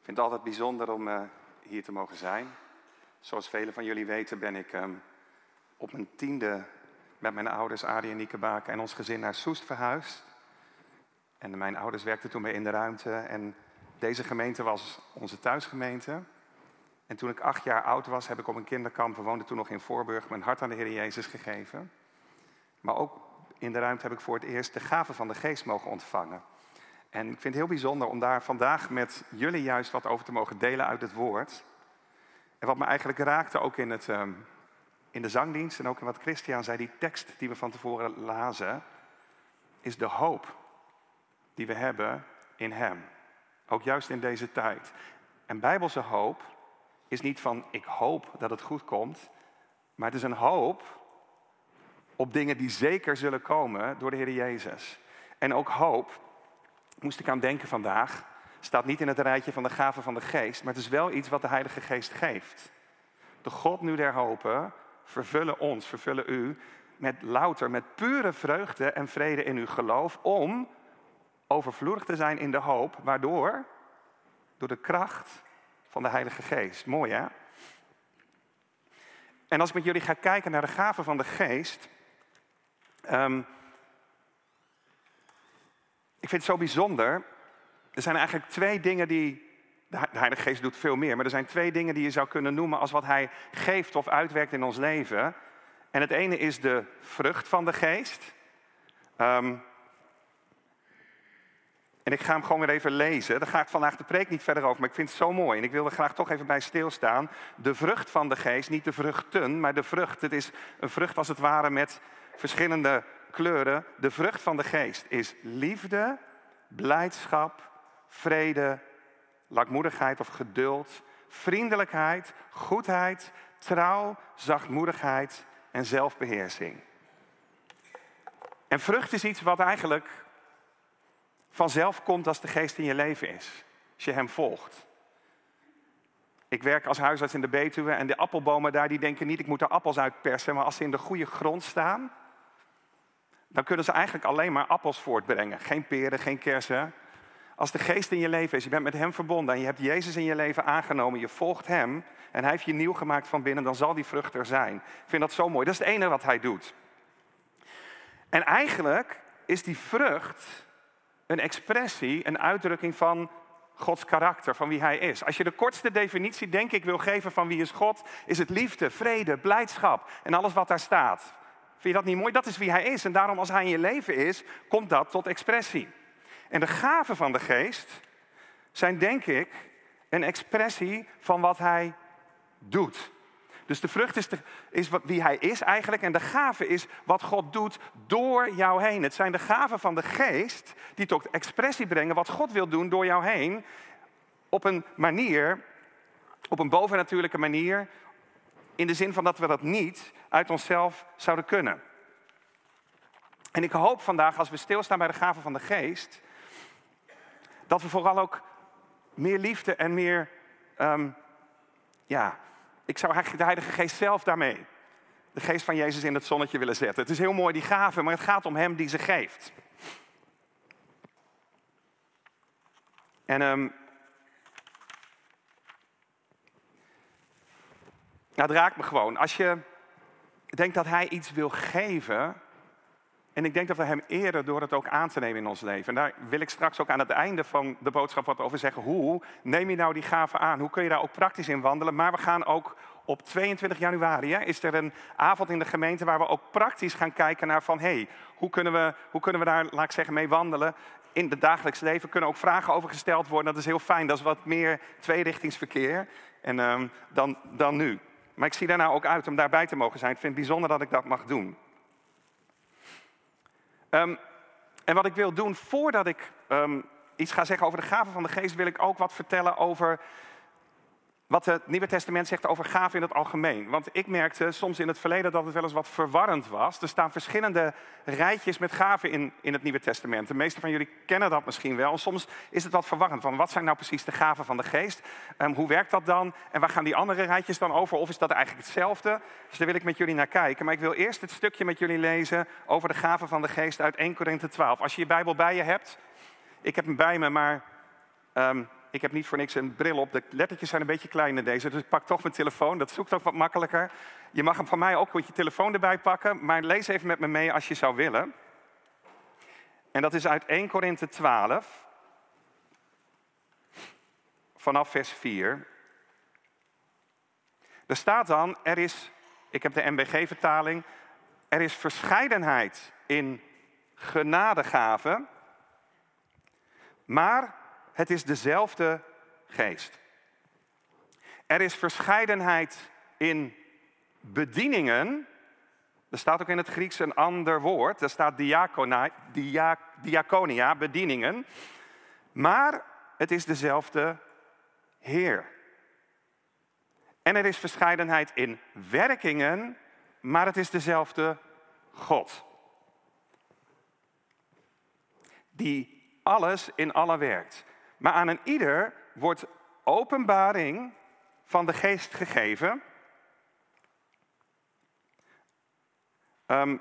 Ik vind het altijd bijzonder om uh, hier te mogen zijn. Zoals velen van jullie weten ben ik um, op mijn tiende met mijn ouders Arie en Nieke en ons gezin naar Soest verhuisd. En mijn ouders werkten toen mee in de ruimte en deze gemeente was onze thuisgemeente. En toen ik acht jaar oud was, heb ik op een kinderkamp, we woonden toen nog in Voorburg, mijn hart aan de Heer Jezus gegeven. Maar ook in de ruimte heb ik voor het eerst de gave van de geest mogen ontvangen. En ik vind het heel bijzonder om daar vandaag met jullie juist wat over te mogen delen uit het woord. En wat me eigenlijk raakte ook in, het, ehm, in de zangdienst en ook in wat Christian zei, die tekst die we van tevoren lazen, is de hoop die we hebben in Hem. Ook juist in deze tijd. En bijbelse hoop is niet van ik hoop dat het goed komt, maar het is een hoop op dingen die zeker zullen komen door de Heer Jezus. En ook hoop, moest ik aan denken vandaag, staat niet in het rijtje van de gaven van de geest, maar het is wel iets wat de Heilige Geest geeft. De God nu der hopen vervullen ons, vervullen u met louter, met pure vreugde en vrede in uw geloof, om overvloedig te zijn in de hoop, waardoor, door de kracht van de Heilige Geest. Mooi hè? En als ik met jullie ga kijken naar de gaven van de Geest, um, ik vind het zo bijzonder. Er zijn eigenlijk twee dingen die. De Heilige Geest doet veel meer, maar er zijn twee dingen die je zou kunnen noemen als wat Hij geeft of uitwerkt in ons leven. En het ene is de vrucht van de Geest. Um, en ik ga hem gewoon weer even lezen. Daar ga ik vandaag de preek niet verder over, maar ik vind het zo mooi. En ik wil er graag toch even bij stilstaan. De vrucht van de geest, niet de vruchten, maar de vrucht. Het is een vrucht als het ware met verschillende kleuren. De vrucht van de geest is liefde, blijdschap, vrede, langmoedigheid of geduld, vriendelijkheid, goedheid, trouw, zachtmoedigheid en zelfbeheersing. En vrucht is iets wat eigenlijk vanzelf komt als de geest in je leven is. Als je hem volgt. Ik werk als huisarts in de Betuwe en de appelbomen daar die denken niet ik moet er appels uitpersen. Maar als ze in de goede grond staan, dan kunnen ze eigenlijk alleen maar appels voortbrengen. Geen peren, geen kersen. Als de geest in je leven is, je bent met hem verbonden en je hebt Jezus in je leven aangenomen, je volgt hem en hij heeft je nieuw gemaakt van binnen, dan zal die vrucht er zijn. Ik vind dat zo mooi. Dat is het enige wat hij doet. En eigenlijk is die vrucht een expressie, een uitdrukking van Gods karakter, van wie Hij is. Als je de kortste definitie, denk ik, wil geven van wie is God, is het liefde, vrede, blijdschap en alles wat daar staat. Vind je dat niet mooi? Dat is wie Hij is. En daarom, als Hij in je leven is, komt dat tot expressie. En de gaven van de geest zijn, denk ik, een expressie van wat Hij doet. Dus de vrucht is, is wat, wie hij is eigenlijk. En de gave is wat God doet door jou heen. Het zijn de gaven van de geest die tot expressie brengen wat God wil doen door jou heen. Op een manier, op een bovennatuurlijke manier. In de zin van dat we dat niet uit onszelf zouden kunnen. En ik hoop vandaag, als we stilstaan bij de gaven van de geest, dat we vooral ook meer liefde en meer um, ja, ik zou de Heilige Geest zelf daarmee, de geest van Jezus in het zonnetje willen zetten. Het is heel mooi die gave, maar het gaat om Hem die ze geeft. En um, nou, het raakt me gewoon. Als je denkt dat Hij iets wil geven, en ik denk dat we Hem eren door het ook aan te nemen in ons leven. En daar wil ik straks ook aan het einde van de boodschap wat over zeggen. Hoe neem je nou die gave aan? Hoe kun je daar ook praktisch in wandelen? Maar we gaan ook op 22 januari, hè, is er een avond in de gemeente waar we ook praktisch gaan kijken naar van... hé, hey, hoe, kunnen we, hoe kunnen we daar, laat ik zeggen, mee wandelen? In het dagelijks leven kunnen ook vragen over gesteld worden. Dat is heel fijn, dat is wat meer tweerichtingsverkeer en, um, dan, dan nu. Maar ik zie daar nou ook uit om daarbij te mogen zijn. Ik vind het bijzonder dat ik dat mag doen. Um, en wat ik wil doen voordat ik um, iets ga zeggen over de gaven van de geest, wil ik ook wat vertellen over wat het Nieuwe Testament zegt over gaven in het algemeen. Want ik merkte soms in het verleden dat het wel eens wat verwarrend was. Er staan verschillende rijtjes met gaven in, in het Nieuwe Testament. De meeste van jullie kennen dat misschien wel. Soms is het wat verwarrend. Van wat zijn nou precies de gaven van de geest? Um, hoe werkt dat dan? En waar gaan die andere rijtjes dan over? Of is dat eigenlijk hetzelfde? Dus daar wil ik met jullie naar kijken. Maar ik wil eerst het stukje met jullie lezen over de gaven van de geest uit 1 Korinthe 12. Als je je Bijbel bij je hebt. Ik heb hem bij me, maar um, ik heb niet voor niks een bril op. De lettertjes zijn een beetje klein in deze, dus ik pak toch mijn telefoon. Dat zoekt ook wat makkelijker. Je mag hem van mij ook met je telefoon erbij pakken, maar lees even met me mee als je zou willen. En dat is uit 1 Korinthe 12, vanaf vers 4. Er staat dan, er is, ik heb de MBG-vertaling, er is verscheidenheid in genadegaven, maar het is dezelfde geest. Er is verscheidenheid in bedieningen. Er staat ook in het Grieks een ander woord. Er staat diaconia bedieningen. Maar het is dezelfde Heer. En er is verscheidenheid in werkingen, maar het is dezelfde God. Die alles in alle werkt. Maar aan een ieder wordt openbaring van de geest gegeven. Um,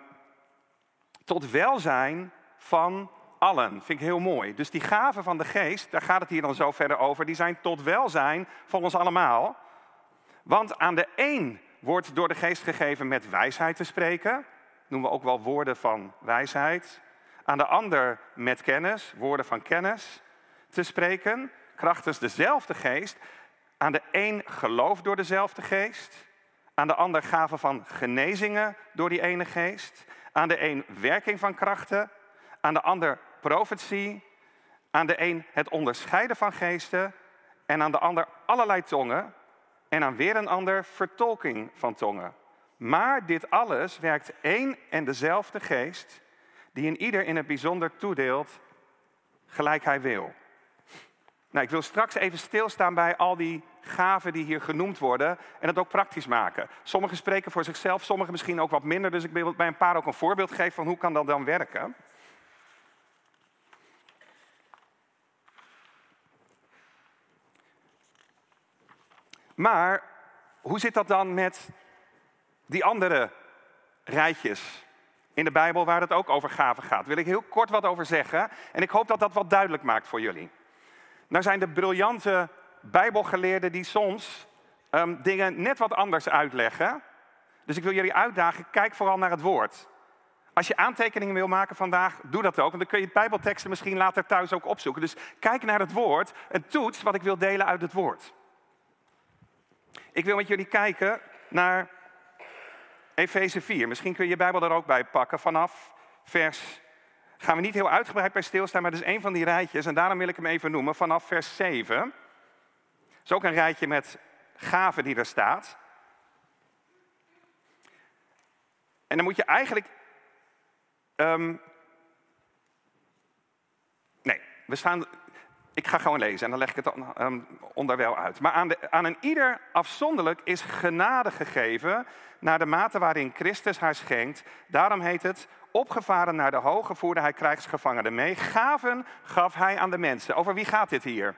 tot welzijn van allen. Vind ik heel mooi. Dus die gaven van de geest, daar gaat het hier dan zo verder over, die zijn tot welzijn van ons allemaal. Want aan de een wordt door de geest gegeven met wijsheid te spreken. Noemen we ook wel woorden van wijsheid. Aan de ander met kennis, woorden van kennis te spreken. Krachtens dezelfde geest. Aan de een geloof door dezelfde geest. Aan de ander gaven van genezingen door die ene geest. Aan de een werking van krachten. Aan de ander profetie. Aan de een het onderscheiden van geesten. En aan de ander allerlei tongen en aan weer een ander vertolking van tongen. Maar dit alles werkt één en dezelfde geest, die in ieder in het bijzonder toedeelt, gelijk hij wil. Nou, ik wil straks even stilstaan bij al die gaven die hier genoemd worden en het ook praktisch maken. Sommigen spreken voor zichzelf, sommigen misschien ook wat minder, dus ik wil bij een paar ook een voorbeeld geven van hoe kan dat dan werken. Maar hoe zit dat dan met die andere rijtjes in de Bijbel waar het ook over gaven gaat? Daar wil ik heel kort wat over zeggen en ik hoop dat dat wat duidelijk maakt voor jullie. Nou zijn de briljante Bijbelgeleerden die soms um, dingen net wat anders uitleggen. Dus ik wil jullie uitdagen, kijk vooral naar het woord. Als je aantekeningen wil maken vandaag, doe dat ook. Want dan kun je Bijbelteksten misschien later thuis ook opzoeken. Dus kijk naar het woord en toets wat ik wil delen uit het woord. Ik wil met jullie kijken naar Efeze 4. Misschien kun je je Bijbel er ook bij pakken. Vanaf vers. Gaan we niet heel uitgebreid bij stilstaan, maar dat is een van die rijtjes. En daarom wil ik hem even noemen. Vanaf vers 7. Dat is ook een rijtje met gaven die er staat. En dan moet je eigenlijk. Um, nee, we staan ik ga gewoon lezen en dan leg ik het um, onderwijl uit. Maar aan, de, aan een ieder afzonderlijk is genade gegeven naar de mate waarin Christus haar schenkt. Daarom heet het, opgevaren naar de hoge voerde hij krijgsgevangenen mee. Gaven gaf hij aan de mensen. Over wie gaat dit hier?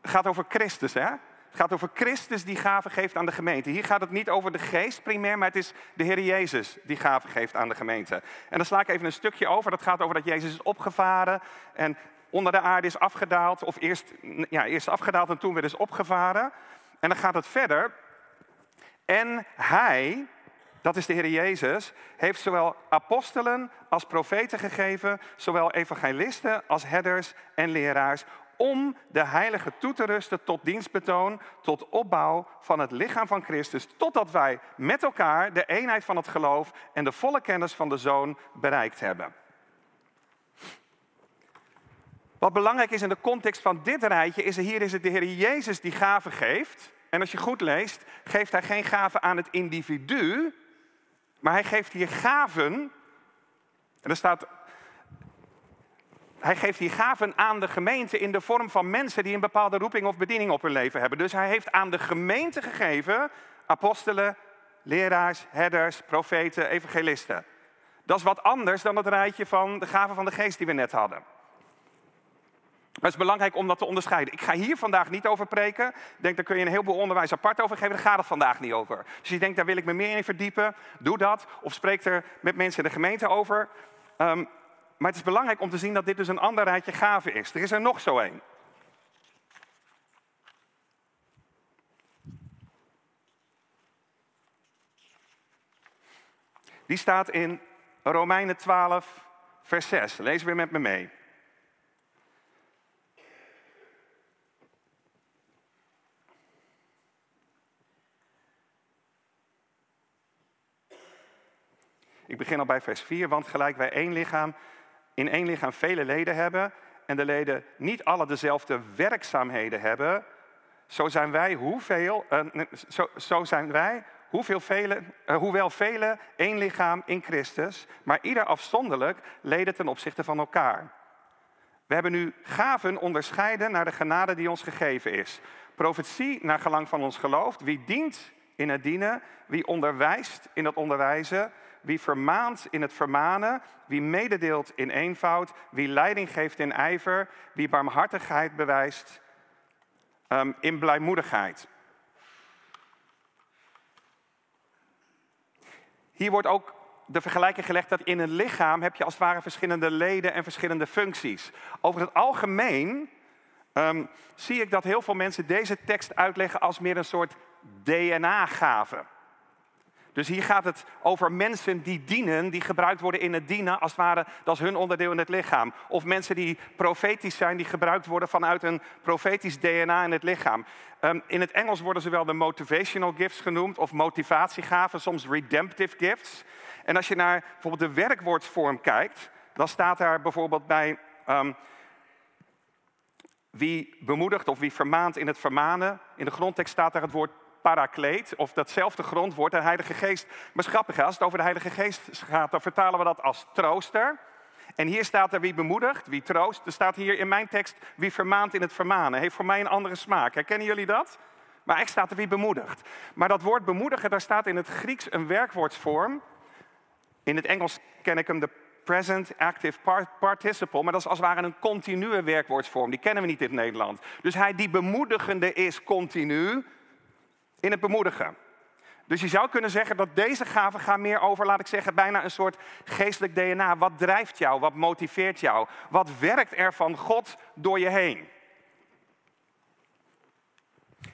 Het gaat over Christus, hè? Het gaat over Christus die gaven geeft aan de gemeente. Hier gaat het niet over de geest primair, maar het is de Heer Jezus die gaven geeft aan de gemeente. En dan sla ik even een stukje over. Dat gaat over dat Jezus is opgevaren en onder de aarde is afgedaald. Of eerst, ja, eerst afgedaald en toen weer is opgevaren. En dan gaat het verder. En hij, dat is de Heer Jezus, heeft zowel apostelen als profeten gegeven, zowel evangelisten als herders en leraars, om de heilige toe te rusten tot dienstbetoon, tot opbouw van het lichaam van Christus, totdat wij met elkaar de eenheid van het geloof en de volle kennis van de Zoon bereikt hebben. Wat belangrijk is in de context van dit rijtje, is hier is het de Heer Jezus die gaven geeft. En als je goed leest, geeft hij geen gaven aan het individu, maar hij geeft hier gaven. En er staat, hij geeft hier gaven aan de gemeente in de vorm van mensen die een bepaalde roeping of bediening op hun leven hebben. Dus hij heeft aan de gemeente gegeven apostelen, leraars, herders, profeten, evangelisten. Dat is wat anders dan het rijtje van de gaven van de geest die we net hadden. Maar het is belangrijk om dat te onderscheiden. Ik ga hier vandaag niet over preken. Ik denk, daar kun je een heleboel onderwijs apart over geven. Daar gaat het vandaag niet over. Dus je denkt, daar wil ik me meer in verdiepen. Doe dat. Of spreek er met mensen in de gemeente over. Um, maar het is belangrijk om te zien dat dit dus een ander rijtje gaven is. Er is er nog zo één. Die staat in Romeinen 12, vers 6. Lees weer met me mee. Ik begin al bij vers 4, want gelijk wij één lichaam, in één lichaam vele leden hebben en de leden niet alle dezelfde werkzaamheden hebben, zo zijn wij hoeveel, uh, zo, zijn wij hoeveel vele, uh, hoewel vele één lichaam in Christus, maar ieder afzonderlijk leden ten opzichte van elkaar. We hebben nu gaven onderscheiden naar de genade die ons gegeven is. Profetie naar gelang van ons geloof, wie dient in het dienen, wie onderwijst in het onderwijzen, wie vermaant in het vermanen, wie mededeelt in eenvoud, wie leiding geeft in ijver, wie barmhartigheid bewijst um, in blijmoedigheid. Hier wordt ook de vergelijking gelegd dat in een lichaam heb je als het ware verschillende leden en verschillende functies. Over het algemeen um, zie ik dat heel veel mensen deze tekst uitleggen als meer een soort DNA-gave. Dus hier gaat het over mensen die dienen, die gebruikt worden in het dienen, als het ware, dat is hun onderdeel in het lichaam. Of mensen die profetisch zijn, die gebruikt worden vanuit een profetisch DNA in het lichaam. Um, in het Engels worden ze wel de motivational gifts genoemd, of motivatiegaven, soms redemptive gifts. En als je naar bijvoorbeeld de werkwoordsvorm kijkt, dan staat daar bijvoorbeeld bij um, wie bemoedigt of wie vermaant in het vermanen. In de grondtekst staat daar het woord parakleet, of datzelfde grondwoord, de Heilige Geest. Maar grappig, als het over de Heilige Geest gaat, dan vertalen we dat als trooster. En hier staat er wie bemoedigt, wie troost. Er staat hier in mijn tekst wie vermaant in het vermanen. Heeft voor mij een andere smaak. Herkennen jullie dat? Maar echt staat er wie bemoedigt. Maar dat woord bemoedigen, daar staat in het Grieks een werkwoordsvorm. In het Engels ken ik hem de present active participle, maar dat is als het ware een continue werkwoordsvorm. Die kennen we niet in Nederland. Dus hij die bemoedigende is continu, in het bemoedigen. Dus je zou kunnen zeggen dat deze gaven gaan meer over, laat ik zeggen, bijna een soort geestelijk DNA. Wat drijft jou? Wat motiveert jou? Wat werkt er van God door je heen?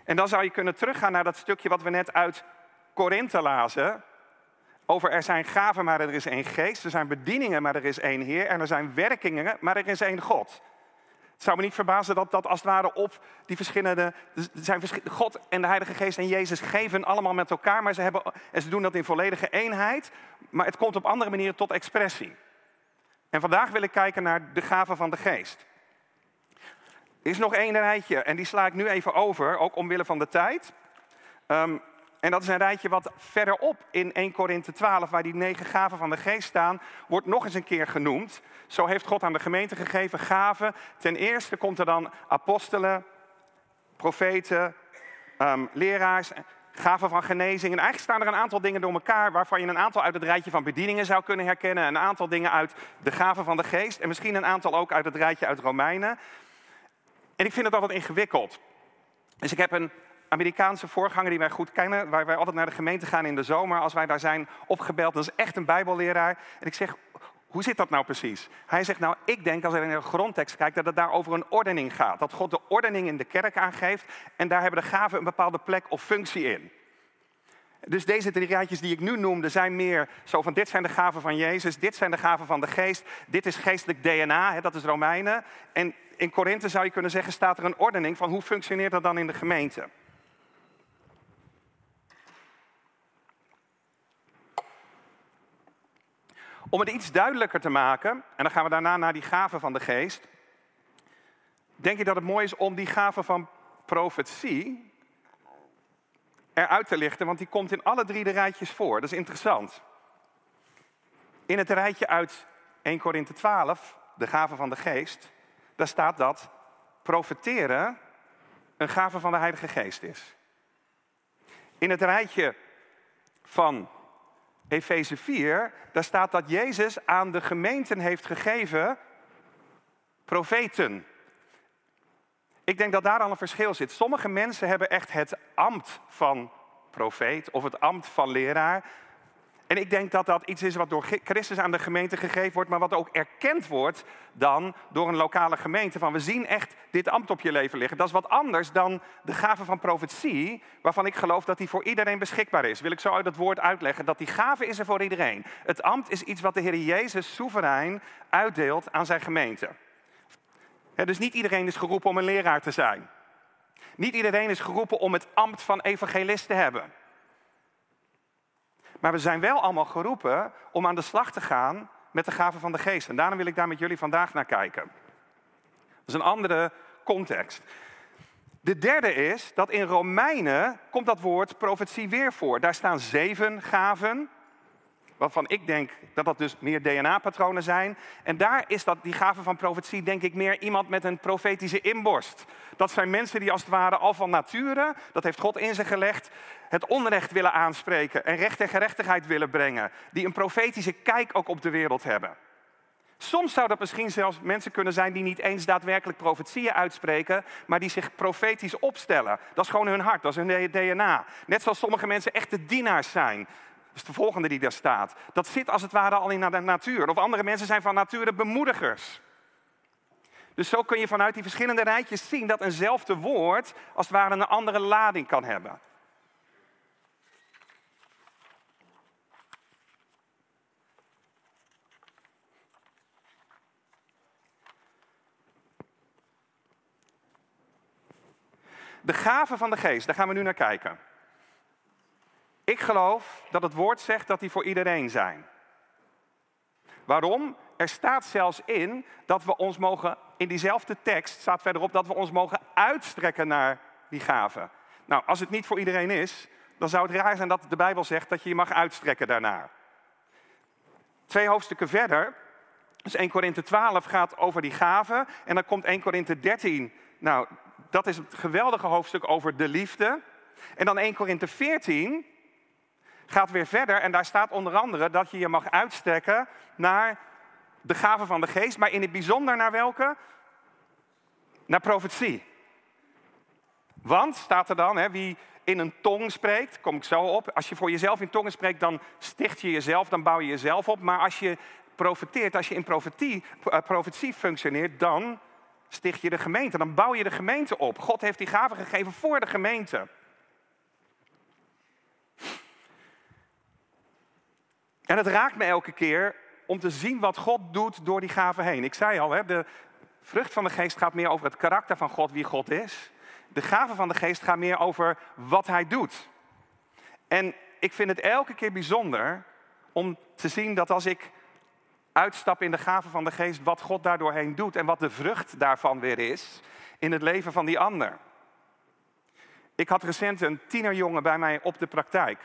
En dan zou je kunnen teruggaan naar dat stukje wat we net uit Korinthe lazen. Over er zijn gaven, maar er is één geest. Er zijn bedieningen, maar er is één Heer. En er zijn werkingen, maar er is één God. Het zou me niet verbazen dat dat als het ware op die verschillende. Zijn God en de Heilige Geest en Jezus geven allemaal met elkaar, maar ze, hebben, en ze doen dat in volledige eenheid. Maar het komt op andere manieren tot expressie. En vandaag wil ik kijken naar de gaven van de Geest. Er is nog één rijtje en die sla ik nu even over, ook omwille van de tijd. Um, en dat is een rijtje wat verderop in 1 Korinthe 12, waar die negen gaven van de geest staan, wordt nog eens een keer genoemd. Zo heeft God aan de gemeente gegeven gaven. Ten eerste komt er dan apostelen, profeten, um, leraars, gaven van genezing. En eigenlijk staan er een aantal dingen door elkaar waarvan je een aantal uit het rijtje van bedieningen zou kunnen herkennen. Een aantal dingen uit de gaven van de geest en misschien een aantal ook uit het rijtje uit Romeinen. En ik vind het altijd ingewikkeld. Dus ik heb een Amerikaanse voorganger die wij goed kennen, waar wij altijd naar de gemeente gaan in de zomer, als wij daar zijn opgebeld. Dat is echt een bijbelleraar. En ik zeg, hoe zit dat nou precies? Hij zegt, nou, ik denk als hij naar de grondtekst kijkt, dat het daar over een ordening gaat. Dat God de ordening in de kerk aangeeft en daar hebben de gaven een bepaalde plek of functie in. Dus deze drie rijtjes die ik nu noemde zijn meer zo van dit zijn de gaven van Jezus, dit zijn de gaven van de geest, dit is geestelijk DNA, hè, dat is Romeinen. En in Korinthe zou je kunnen zeggen staat er een ordening van hoe functioneert dat dan in de gemeente. Om het iets duidelijker te maken, en dan gaan we daarna naar die gaven van de geest, denk ik dat het mooi is om die gaven van profetie eruit te lichten, want die komt in alle drie de rijtjes voor. Dat is interessant. In het rijtje uit 1 Korinthe 12, de gaven van de geest, daar staat dat profeteren een gave van de Heilige Geest is. In het rijtje van Efeze 4, daar staat dat Jezus aan de gemeenten heeft gegeven profeten. Ik denk dat daar al een verschil zit. Sommige mensen hebben echt het ambt van profeet of het ambt van leraar. En ik denk dat dat iets is wat door Christus aan de gemeente gegeven wordt, maar wat ook erkend wordt dan door een lokale gemeente. Van we zien echt dit ambt op je leven liggen. Dat is wat anders dan de gave van profetie, waarvan ik geloof dat die voor iedereen beschikbaar is. Wil ik zo uit het woord uitleggen dat die gave is er voor iedereen. Het ambt is iets wat de Heer Jezus soeverein uitdeelt aan zijn gemeente. dus niet iedereen is geroepen om een leraar te zijn. Niet iedereen is geroepen om het ambt van evangelist te hebben. Maar we zijn wel allemaal geroepen om aan de slag te gaan met de gaven van de geest. En daarom wil ik daar met jullie vandaag naar kijken. Dat is een andere context. De derde is dat in Romeinen komt dat woord profetie weer voor. Daar staan zeven gaven waarvan ik denk dat dat dus meer DNA-patronen zijn. En daar is dat, die gave van profetie, denk ik, meer iemand met een profetische inborst. Dat zijn mensen die als het ware al van nature, dat heeft God in ze gelegd, het onrecht willen aanspreken en recht en gerechtigheid willen brengen. Die een profetische kijk ook op de wereld hebben. Soms zou dat misschien zelfs mensen kunnen zijn die niet eens daadwerkelijk profetieën uitspreken, maar die zich profetisch opstellen. Dat is gewoon hun hart, dat is hun DNA. Net zoals sommige mensen echte dienaars zijn. Is de volgende die daar staat. Dat zit als het ware al in de natuur. Of andere mensen zijn van nature bemoedigers. Dus zo kun je vanuit die verschillende rijtjes zien dat eenzelfde woord als het ware een andere lading kan hebben. De gaven van de geest, daar gaan we nu naar kijken. Ik geloof dat het woord zegt dat die voor iedereen zijn. Waarom? Er staat zelfs in dat we ons mogen, in diezelfde tekst staat verderop, dat we ons mogen uitstrekken naar die gaven. Nou, als het niet voor iedereen is, dan zou het raar zijn dat de Bijbel zegt dat je je mag uitstrekken daarnaar. Twee hoofdstukken verder, dus 1 Korinthe 12 gaat over die gaven. En dan komt 1 Korinthe 13. Nou, dat is het geweldige hoofdstuk over de liefde. En dan 1 Korinthe 14, gaat weer verder en daar staat onder andere dat je je mag uitstrekken naar de gaven van de geest, maar in het bijzonder naar welke? Naar profetie. Want, staat er dan, hè, wie in een tong spreekt, kom ik zo op. Als je voor jezelf in tongen spreekt, dan sticht je jezelf, dan bouw je jezelf op. Maar als je profeteert, als je in profetie, uh, profetie functioneert, dan sticht je de gemeente. Dan bouw je de gemeente op. God heeft die gaven gegeven voor de gemeente. En het raakt me elke keer om te zien wat God doet door die gaven heen. Ik zei al, hè, de vrucht van de geest gaat meer over het karakter van God, wie God is. De gaven van de geest gaan meer over wat hij doet. En ik vind het elke keer bijzonder om te zien dat als ik uitstap in de gaven van de geest, wat God daardoorheen doet en wat de vrucht daarvan weer is in het leven van die ander. Ik had recent een tienerjongen bij mij op de praktijk.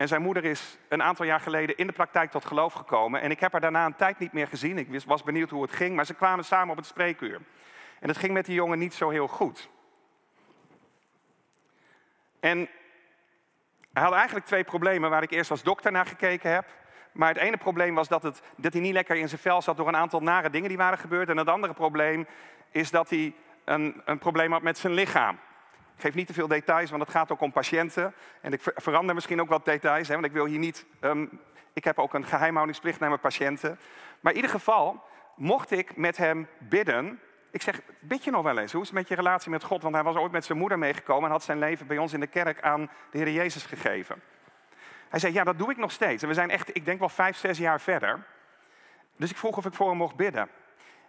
En zijn moeder is een aantal jaar geleden in de praktijk tot geloof gekomen. En ik heb haar daarna een tijd niet meer gezien. Ik was benieuwd hoe het ging, maar ze kwamen samen op het spreekuur. En het ging met die jongen niet zo heel goed. En hij had eigenlijk twee problemen waar ik eerst als dokter naar gekeken heb. Maar het ene probleem was dat, het, dat hij niet lekker in zijn vel zat door een aantal nare dingen die waren gebeurd. En het andere probleem is dat hij een, een probleem had met zijn lichaam. Ik geef niet te veel details, want het gaat ook om patiënten. En ik verander misschien ook wat details, hè, want ik wil hier niet. Um, ik heb ook een geheimhoudingsplicht naar mijn patiënten. Maar in ieder geval, mocht ik met hem bidden. Ik zeg, bid je nog wel eens? Hoe is het met je relatie met God? Want hij was ooit met zijn moeder meegekomen en had zijn leven bij ons in de kerk aan de Heer Jezus gegeven. Hij zei, ja, dat doe ik nog steeds. En we zijn echt, ik denk wel vijf, zes jaar verder. Dus ik vroeg of ik voor hem mocht bidden.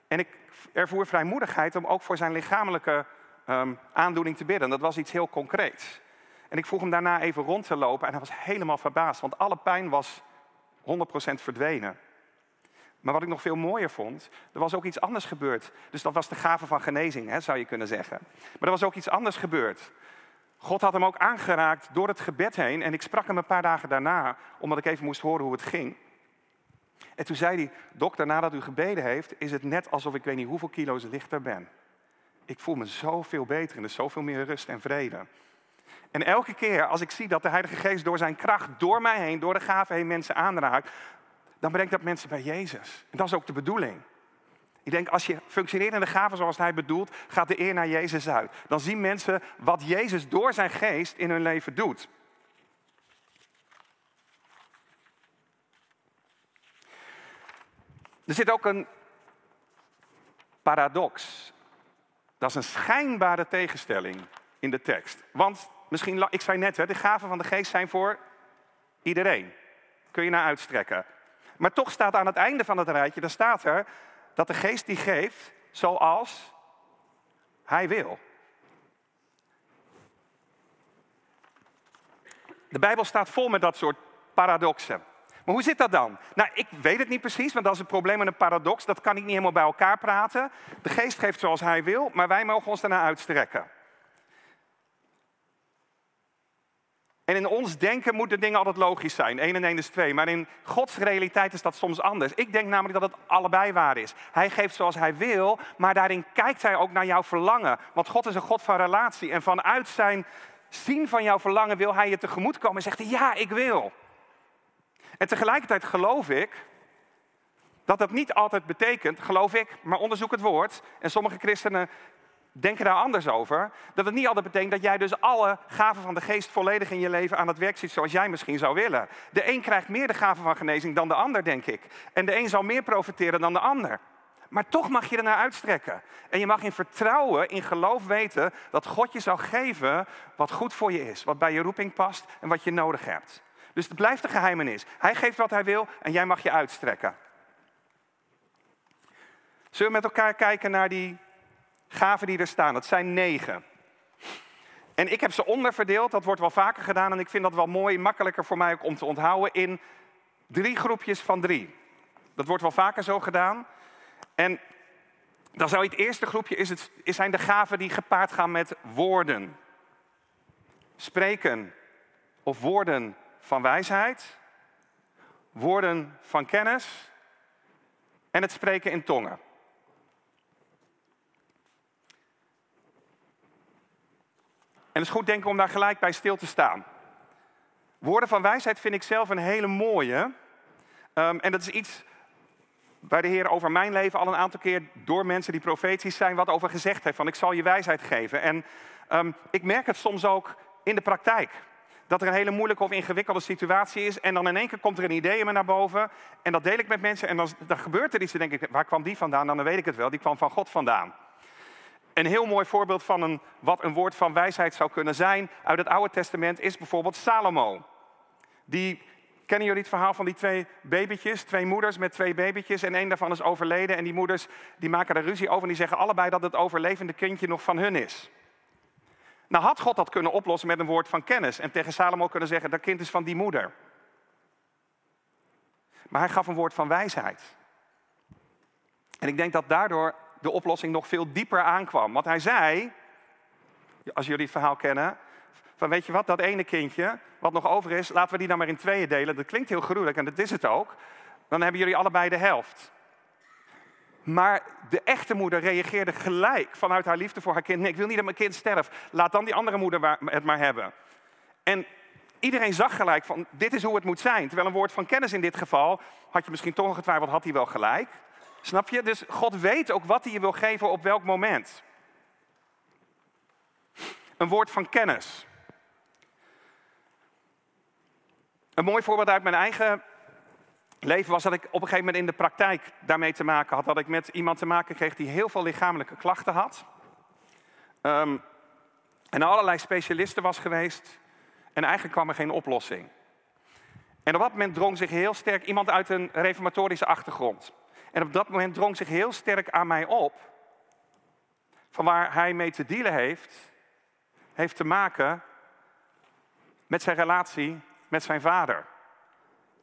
En ik ervoer vrijmoedigheid om ook voor zijn lichamelijke um, aandoening te bidden. Dat was iets heel concreets. En ik vroeg hem daarna even rond te lopen en hij was helemaal verbaasd, want alle pijn was 100% verdwenen. Maar wat ik nog veel mooier vond, er was ook iets anders gebeurd. Dus dat was de gave van genezing, hè, zou je kunnen zeggen. Maar er was ook iets anders gebeurd. God had hem ook aangeraakt door het gebed heen. En ik sprak hem een paar dagen daarna, omdat ik even moest horen hoe het ging. En toen zei hij, dokter, nadat u gebeden heeft, is het net alsof ik weet niet hoeveel kilo's lichter ben ik voel me zoveel beter en er is zoveel meer rust en vrede. En elke keer als ik zie dat de Heilige Geest door zijn kracht, door mij heen, door de gave heen mensen aanraakt, dan brengt dat mensen bij Jezus. En dat is ook de bedoeling. Ik denk, als je functioneert in de gaven zoals hij bedoelt, gaat de eer naar Jezus uit. Dan zien mensen wat Jezus door zijn geest in hun leven doet. Er zit ook een paradox dat is een schijnbare tegenstelling in de tekst. Want misschien, ik zei net, de gaven van de geest zijn voor iedereen. Kun je naar uitstrekken. Maar toch staat aan het einde van het rijtje, daar staat er dat de geest die geeft zoals hij wil. De Bijbel staat vol met dat soort paradoxen. Maar hoe zit dat dan? Nou, ik weet het niet precies, want dat is het probleem met een paradox. Dat kan ik niet helemaal bij elkaar praten. De geest geeft zoals hij wil, maar wij mogen ons daarna uitstrekken. En in ons denken moeten dingen altijd logisch zijn. 1 en 1 is 2. Maar in Gods realiteit is dat soms anders. Ik denk namelijk dat het allebei waar is. Hij geeft zoals hij wil, maar daarin kijkt hij ook naar jouw verlangen. Want God is een God van relatie. En vanuit zijn zien van jouw verlangen wil hij je tegemoet komen en zegt hij, ja, ik wil. En tegelijkertijd geloof ik dat dat niet altijd betekent, geloof ik, maar onderzoek het woord. En sommige christenen denken daar anders over. Dat het niet altijd betekent dat jij dus alle gaven van de geest volledig in je leven aan het werk ziet zoals jij misschien zou willen. De een krijgt meer de gaven van genezing dan de ander, denk ik. En de een zal meer profiteren dan de ander. Maar toch mag je ernaar uitstrekken. En je mag in vertrouwen, in geloof weten dat God je zal geven wat goed voor je is. Wat bij je roeping past en wat je nodig hebt. Dus het blijft een geheimenis. Hij geeft wat hij wil en jij mag je uitstrekken. Zullen we met elkaar kijken naar die gaven die er staan? Dat zijn negen. En ik heb ze onderverdeeld, dat wordt wel vaker gedaan. En ik vind dat wel mooi, makkelijker voor mij ook om te onthouden, in drie groepjes van drie. Dat wordt wel vaker zo gedaan. En dan zou het eerste groepje is het, zijn de gaven die gepaard gaan met woorden. Spreken of woorden van wijsheid, woorden van kennis en het spreken in tongen. En het is goed denken om daar gelijk bij stil te staan. Woorden van wijsheid vind ik zelf een hele mooie. Um, en dat is iets waar de Heer over mijn leven al een aantal keer door mensen die profetisch zijn wat over gezegd heeft. Van ik zal je wijsheid geven. En um, ik merk het soms ook in de praktijk. Dat er een hele moeilijke of ingewikkelde situatie is. En dan in één keer komt er een idee in me naar boven. En dat deel ik met mensen. En dan, dan gebeurt er iets. En denk ik, waar kwam die vandaan? Dan weet ik het wel. Die kwam van God vandaan. Een heel mooi voorbeeld van een, wat een woord van wijsheid zou kunnen zijn uit het Oude Testament is bijvoorbeeld Salomo. Die Kennen jullie het verhaal van die twee babytjes? Twee moeders met twee babytjes en één daarvan is overleden. En die moeders die maken er ruzie over en die zeggen allebei dat het overlevende kindje nog van hun is. Nou had God dat kunnen oplossen met een woord van kennis en tegen Salomo kunnen zeggen dat kind is van die moeder. Maar hij gaf een woord van wijsheid. En ik denk dat daardoor de oplossing nog veel dieper aankwam. Want hij zei, als jullie het verhaal kennen, van weet je wat, dat ene kindje wat nog over is, laten we die dan maar in tweeën delen. Dat klinkt heel gruwelijk en dat is het ook. Dan hebben jullie allebei de helft. Maar de echte moeder reageerde gelijk vanuit haar liefde voor haar kind. Nee, ik wil niet dat mijn kind sterft. Laat dan die andere moeder het maar hebben. En iedereen zag gelijk van, dit is hoe het moet zijn. Terwijl een woord van kennis in dit geval, had je misschien toch getwijfeld, had hij wel gelijk. Snap je? Dus God weet ook wat hij je wil geven op welk moment. Een woord van kennis. Een mooi voorbeeld uit mijn eigen leven was dat ik op een gegeven moment in de praktijk daarmee te maken had. Dat ik met iemand te maken kreeg die heel veel lichamelijke klachten had. Um, en allerlei specialisten was geweest. En eigenlijk kwam er geen oplossing. En op dat moment drong zich heel sterk iemand uit een reformatorische achtergrond. En op dat moment drong zich heel sterk aan mij op. Van waar hij mee te dealen heeft, heeft te maken met zijn relatie met zijn vader.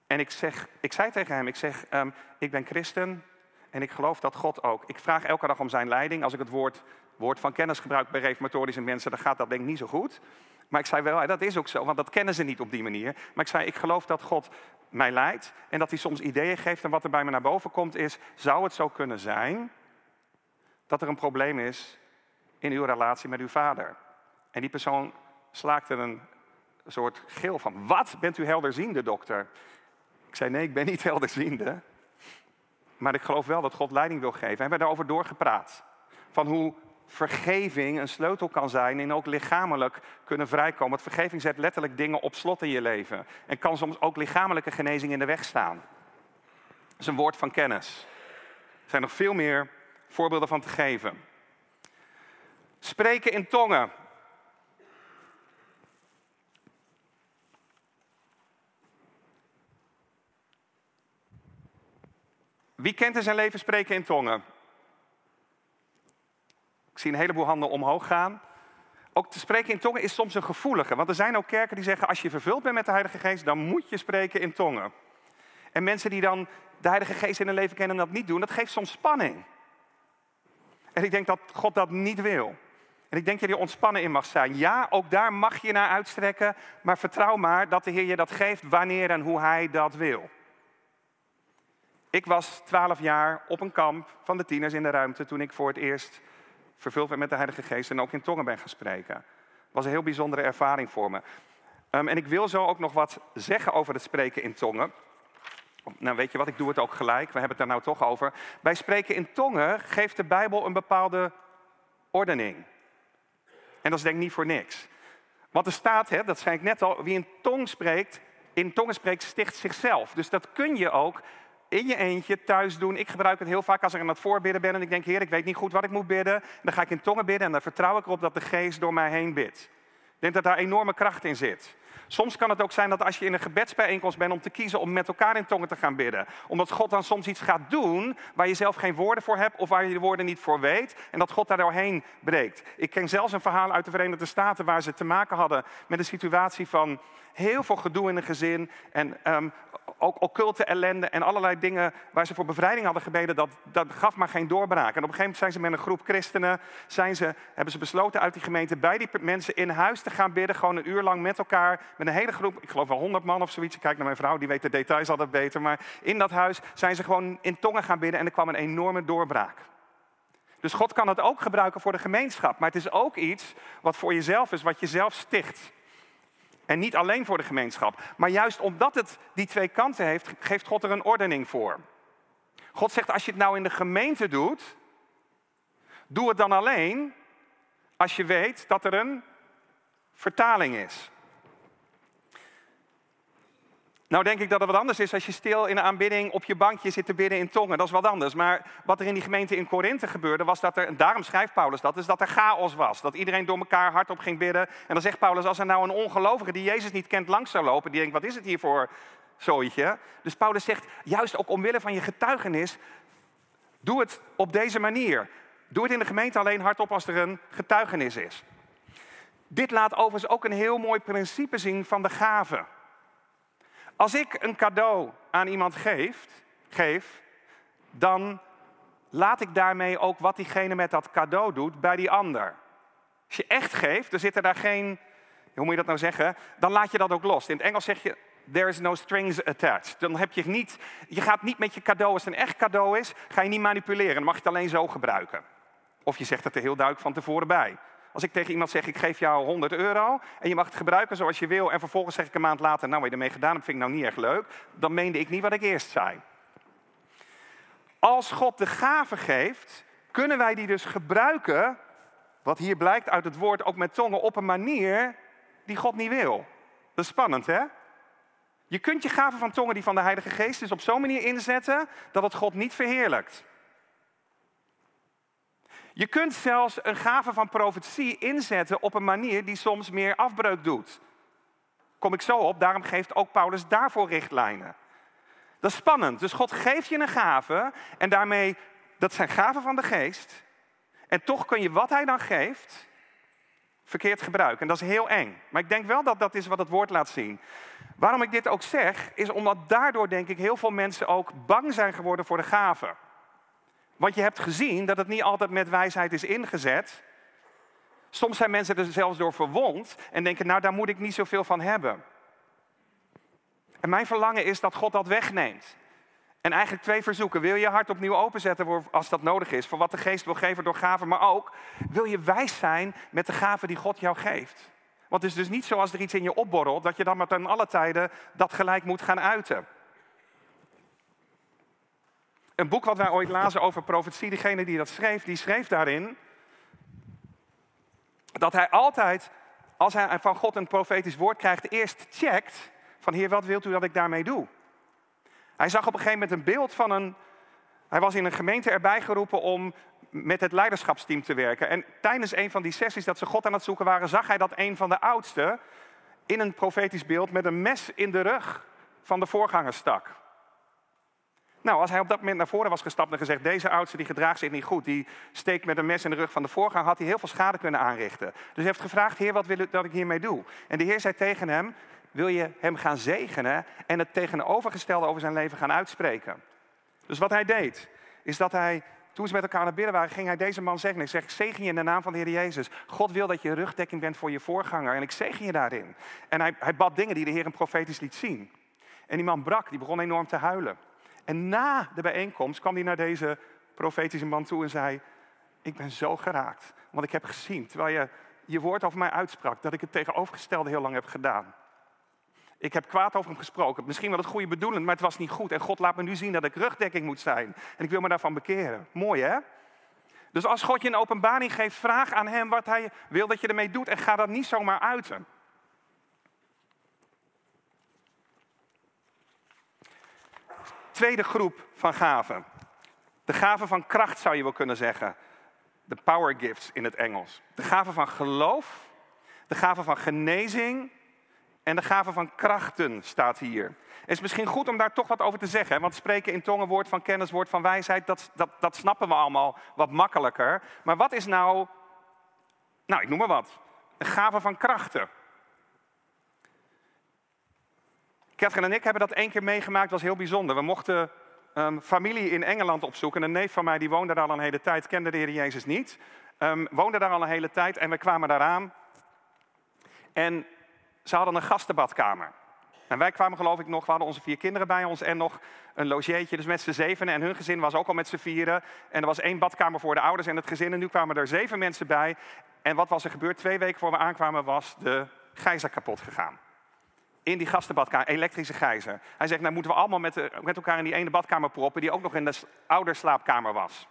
En ik, zeg, ik zei tegen hem, ik zeg, um, ik ben christen en ik geloof dat God ook. Ik vraag elke dag om zijn leiding. Als ik het woord, woord van kennis gebruik bij reformatorische mensen, dan gaat dat denk ik niet zo goed. Maar ik zei wel, dat is ook zo, want dat kennen ze niet op die manier. Maar ik zei, ik geloof dat God mij leidt en dat hij soms ideeën geeft. En wat er bij me naar boven komt is, zou het zo kunnen zijn dat er een probleem is in uw relatie met uw vader? En die persoon slaakte een soort gil van, wat, bent u helderziende dokter? Ik zei, nee, ik ben niet helderziende. Maar ik geloof wel dat God leiding wil geven. We hebben daarover doorgepraat. Van hoe vergeving een sleutel kan zijn en ook lichamelijk kunnen vrijkomen. Want vergeving zet letterlijk dingen op slot in je leven. En kan soms ook lichamelijke genezing in de weg staan. Dat is een woord van kennis. Er zijn nog veel meer voorbeelden van te geven. Spreken in tongen. Wie kent in zijn leven spreken in tongen? Ik zie een heleboel handen omhoog gaan. Ook te spreken in tongen is soms een gevoelige. Want er zijn ook kerken die zeggen: als je vervuld bent met de Heilige Geest, dan moet je spreken in tongen. En mensen die dan de Heilige Geest in hun leven kennen en dat niet doen, dat geeft soms spanning. En ik denk dat God dat niet wil. En ik denk dat je er ontspannen in mag zijn. Ja, ook daar mag je naar uitstrekken, maar vertrouw maar dat de Heer je dat geeft wanneer en hoe Hij dat wil. Ik was twaalf jaar op een kamp van de tieners in de ruimte toen ik voor het eerst vervuld werd met de Heilige Geest en ook in tongen ben gaan spreken. Het was een heel bijzondere ervaring voor me. Um, en ik wil zo ook nog wat zeggen over het spreken in tongen. Nou, weet je wat, ik doe het ook gelijk. We hebben het daar nou toch over. Bij spreken in tongen geeft de Bijbel een bepaalde ordening. En dat is denk ik niet voor niks. Want er staat, hè, dat zei ik net al, wie in tong spreekt, in tongen spreekt, sticht zichzelf. Dus dat kun je ook in je eentje thuis doen. Ik gebruik het heel vaak als ik aan het voorbidden ben en ik denk, Heer, ik weet niet goed wat ik moet bidden. Dan ga ik in tongen bidden en dan vertrouw ik erop dat de Geest door mij heen bidt. Ik denk dat daar enorme kracht in zit. Soms kan het ook zijn dat als je in een gebedsbijeenkomst bent om te kiezen om met elkaar in tongen te gaan bidden. Omdat God dan soms iets gaat doen waar je zelf geen woorden voor hebt of waar je de woorden niet voor weet. En dat God daar doorheen breekt. Ik ken zelfs een verhaal uit de Verenigde Staten waar ze te maken hadden met een situatie van heel veel gedoe in een gezin. En um, ook occulte ellende en allerlei dingen waar ze voor bevrijding hadden gebeden, dat, dat gaf maar geen doorbraak. En op een gegeven moment zijn ze met een groep christenen, zijn ze, hebben ze besloten uit die gemeente bij die mensen in huis te gaan bidden, gewoon een uur lang met elkaar, met een hele groep, ik geloof wel honderd man of zoiets. Ik kijk naar mijn vrouw, die weet de details altijd beter. Maar in dat huis zijn ze gewoon in tongen gaan bidden en er kwam een enorme doorbraak. Dus God kan het ook gebruiken voor de gemeenschap. Maar het is ook iets wat voor jezelf is, wat je zelf sticht. En niet alleen voor de gemeenschap. Maar juist omdat het die twee kanten heeft, geeft God er een ordening voor. God zegt, als je het nou in de gemeente doet, doe het dan alleen als je weet dat er een vertaling is. Nou denk ik dat het wat anders is als je stil in de aanbidding op je bankje zit te bidden in tongen. Dat is wat anders. Maar wat er in die gemeente in Korinthe gebeurde, was dat er, en daarom schrijft Paulus dat, is dat er chaos was. Dat iedereen door elkaar hardop ging bidden. En dan zegt Paulus, als er nou een ongelovige die Jezus niet kent langs zou lopen, die denkt, wat is het hier voor? Dus Paulus zegt, juist ook omwille van je getuigenis, doe het op deze manier. Doe het in de gemeente alleen hardop als er een getuigenis is. Dit laat overigens ook een heel mooi principe zien van de gave. Als ik een cadeau aan iemand geef, geef, dan laat ik daarmee ook wat diegene met dat cadeau doet bij die ander. Als je echt geeft, dan zitten daar geen, hoe moet je dat nou zeggen? Dan laat je dat ook los. In het Engels zeg je, there is no strings attached. Dan heb je niet, je gaat niet met je cadeau, als het een echt cadeau is, ga je niet manipuleren. Dan mag je het alleen zo gebruiken. Of je zegt het er heel duidelijk van tevoren bij. Als ik tegen iemand zeg, ik geef jou 100 euro en je mag het gebruiken zoals je wil. En vervolgens zeg ik een maand later, nou wat je ermee gedaan hebt, vind ik nou niet erg leuk. Dan meende ik niet wat ik eerst zei. Als God de gave geeft, kunnen wij die dus gebruiken, wat hier blijkt uit het woord, ook met tongen, op een manier die God niet wil. Dat is spannend, hè? Je kunt je gave van tongen die van de Heilige Geest is op zo'n manier inzetten dat het God niet verheerlijkt. Je kunt zelfs een gave van profetie inzetten op een manier die soms meer afbreuk doet. Kom ik zo op, daarom geeft ook Paulus daarvoor richtlijnen. Dat is spannend. Dus God geeft je een gave en daarmee, dat zijn gaven van de geest. En toch kun je wat hij dan geeft verkeerd gebruiken. En dat is heel eng. Maar ik denk wel dat dat is wat het woord laat zien. Waarom ik dit ook zeg, is omdat daardoor denk ik heel veel mensen ook bang zijn geworden voor de gaven. Want je hebt gezien dat het niet altijd met wijsheid is ingezet. Soms zijn mensen er zelfs door verwond en denken, nou daar moet ik niet zoveel van hebben. En mijn verlangen is dat God dat wegneemt. En eigenlijk twee verzoeken. Wil je hart opnieuw openzetten als dat nodig is, voor wat de geest wil geven door gaven, maar ook wil je wijs zijn met de gaven die God jou geeft. Want het is dus niet zo als er iets in je opborrelt, dat je dan maar ten alle tijden dat gelijk moet gaan uiten. Een boek wat wij ooit lazen over profetie, diegene die dat schreef, die schreef daarin dat hij altijd, als hij van God een profetisch woord krijgt, eerst checkt van Heer, wat wilt u dat ik daarmee doe? Hij zag op een gegeven moment een beeld van een, Hij was in een gemeente erbij geroepen om met het leiderschapsteam te werken. En tijdens een van die sessies dat ze God aan het zoeken waren, zag hij dat een van de oudsten in een profetisch beeld met een mes in de rug van de voorganger stak. Nou, als hij op dat moment naar voren was gestapt en gezegd: Deze oudste die gedraagt zich niet goed, die steekt met een mes in de rug van de voorganger, had hij heel veel schade kunnen aanrichten. Dus hij heeft gevraagd: Heer, wat wil u dat ik hiermee doe? En de Heer zei tegen hem: Wil je hem gaan zegenen en het tegenovergestelde over zijn leven gaan uitspreken? Dus wat hij deed, is dat hij toen ze met elkaar naar binnen waren, ging hij deze man zeggen. Ik zeg, ik zegen je in de naam van de Heer Jezus. God wil dat je rugdekking bent voor je voorganger. En ik zegen je daarin. En hij, hij bad dingen die de Heer hem profetisch liet zien. En die man brak, die begon enorm te huilen. En na de bijeenkomst kwam hij naar deze profetische man toe en zei... Ik ben zo geraakt, want ik heb gezien, terwijl je je woord over mij uitsprak... dat ik het tegenovergestelde heel lang heb gedaan. Ik heb kwaad over hem gesproken. Misschien wel het goede bedoelend, maar het was niet goed. En God laat me nu zien dat ik rugdekking moet zijn. En ik wil me daarvan bekeren. Mooi hè? Dus als God je een openbaring geeft, vraag aan hem wat hij wil dat je ermee doet. En ga dat niet zomaar uiten. Tweede groep van gaven. De gaven van kracht zou je wel kunnen zeggen. De power gifts in het Engels. De gaven van geloof. De gaven van genezing en de gave van krachten staat hier. Het is misschien goed om daar toch wat over te zeggen. Want spreken in tongen, woord van kennis, woord van wijsheid, dat, dat, dat snappen we allemaal wat makkelijker. Maar wat is nou, nou ik noem maar wat, een gave van krachten? Catherine en ik hebben dat één keer meegemaakt, was heel bijzonder. We mochten um, familie in Engeland opzoeken. Een neef van mij die woonde daar al een hele tijd, kende de Heer Jezus niet. Um, woonde daar al een hele tijd en we kwamen daaraan. En ze hadden een gastenbadkamer. En wij kwamen geloof ik nog, we hadden onze vier kinderen bij ons en nog een logeetje. Dus met z'n zevenen en hun gezin was ook al met z'n vieren. En er was één badkamer voor de ouders en het gezin. En nu kwamen er zeven mensen bij. En wat was er gebeurd? Twee weken voor we aankwamen was de gijzer kapot gegaan. In die gastenbadkamer, elektrische gijzer. Hij zegt, nou moeten we allemaal met, met elkaar in die ene badkamer proppen... die ook nog in de ouderslaapkamer was.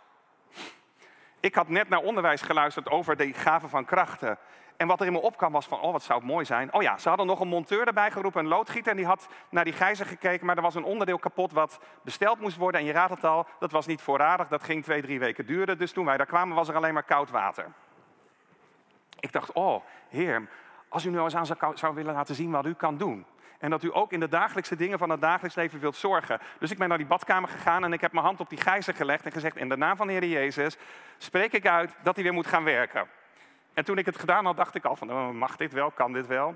Ik had net naar onderwijs geluisterd over de gaven van krachten. En wat er in me opkwam was van, oh wat zou het mooi zijn. Oh ja, ze hadden nog een monteur erbij geroepen, een loodgieter. En die had naar die gijzer gekeken, maar er was een onderdeel kapot wat besteld moest worden. En je raadt het al, dat was niet voorradig, dat ging twee, drie weken duren. Dus toen wij daar kwamen was er alleen maar koud water. Ik dacht, oh heer, als u nu eens aan zou, willen laten zien wat u kan doen. En dat u ook in de dagelijkse dingen van het dagelijks leven wilt zorgen. Dus ik ben naar die badkamer gegaan en ik heb mijn hand op die gijzer gelegd en gezegd: In de naam van de Heer Jezus spreek ik uit dat hij weer moet gaan werken. En toen ik het gedaan had, dacht ik al van, oh, mag dit wel, kan dit wel?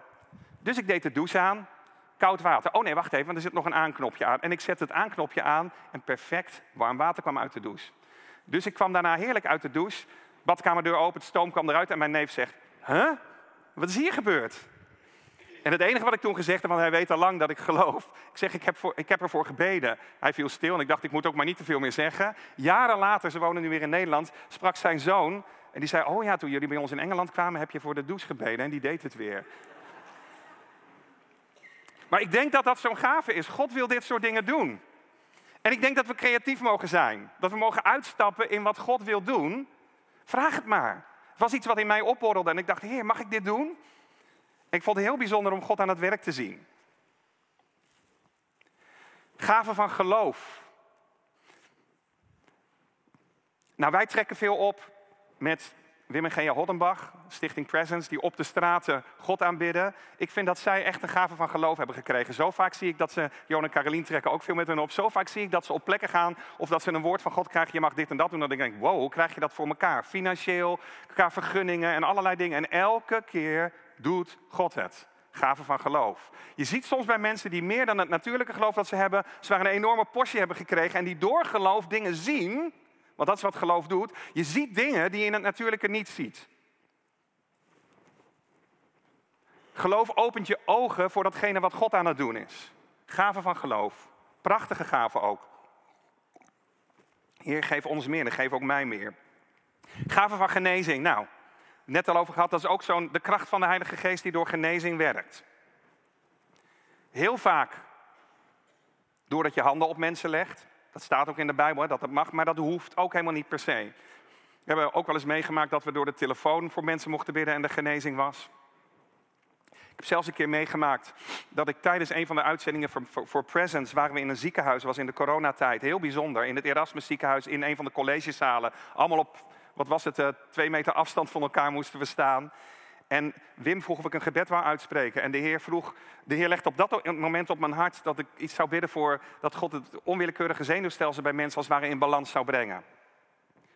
Dus ik deed de douche aan, koud water. Oh nee, wacht even, want er zit nog een aanknopje aan. En ik zette het aanknopje aan en perfect warm water kwam uit de douche. Dus ik kwam daarna heerlijk uit de douche, badkamerdeur open, het stoom kwam eruit en mijn neef zegt, huh? Wat is hier gebeurd? En het enige wat ik toen gezegd heb, want hij weet al lang dat ik geloof. Ik zeg, ik heb, voor, ik heb ervoor gebeden. Hij viel stil en ik dacht, ik moet ook maar niet te veel meer zeggen. Jaren later, ze wonen nu weer in Nederland, sprak zijn zoon en die zei, oh ja, toen jullie bij ons in Engeland kwamen, heb je voor de douche gebeden. En die deed het weer. Maar ik denk dat dat zo'n gave is. God wil dit soort dingen doen. En ik denk dat we creatief mogen zijn. Dat we mogen uitstappen in wat God wil doen. Vraag het maar. Het was iets wat in mij opborrelde en ik dacht, heer, mag ik dit doen? ik vond het heel bijzonder om God aan het werk te zien. Gaven van geloof. Nou, wij trekken veel op met Wim en Gea Hoddenbach, Stichting Presence, die op de straten God aanbidden. Ik vind dat zij echt een gave van geloof hebben gekregen. Zo vaak zie ik dat ze, Johan en Carolien trekken ook veel met hen op. Zo vaak zie ik dat ze op plekken gaan of dat ze een woord van God krijgen. Je mag dit en dat doen. Dan denk ik, wow, hoe krijg je dat voor elkaar? Financieel, qua vergunningen en allerlei dingen. En elke keer doet God het. Gave van geloof. Je ziet soms bij mensen die meer dan het natuurlijke geloof dat ze hebben, ze een enorme portie hebben gekregen en die door geloof dingen zien want dat is wat geloof doet. Je ziet dingen die je in het natuurlijke niet ziet. Geloof opent je ogen voor datgene wat God aan het doen is. Gaven van geloof. Prachtige gaven ook. Heer, geef ons meer en geef ook mij meer. Gaven van genezing. Nou, net al over gehad, dat is ook zo'n de kracht van de Heilige Geest die door genezing werkt. Heel vaak doordat je handen op mensen legt. Dat staat ook in de Bijbel, dat dat mag, maar dat hoeft ook helemaal niet per se. We hebben ook wel eens meegemaakt dat we door de telefoon voor mensen mochten bidden en de genezing was. Ik heb zelfs een keer meegemaakt dat ik tijdens een van de uitzendingen voor, Presence waren we in een ziekenhuis, was in de coronatijd, heel bijzonder, in het Erasmus ziekenhuis in een van de collegezalen. Allemaal op, wat was het, uh, twee meter afstand van elkaar moesten we staan. En Wim vroeg of ik een gebed wou uitspreken. En de Heer vroeg, de Heer legde op dat moment op mijn hart dat ik iets zou bidden voor dat God het onwillekeurige zenuwstelsel bij mensen als het ware in balans zou brengen.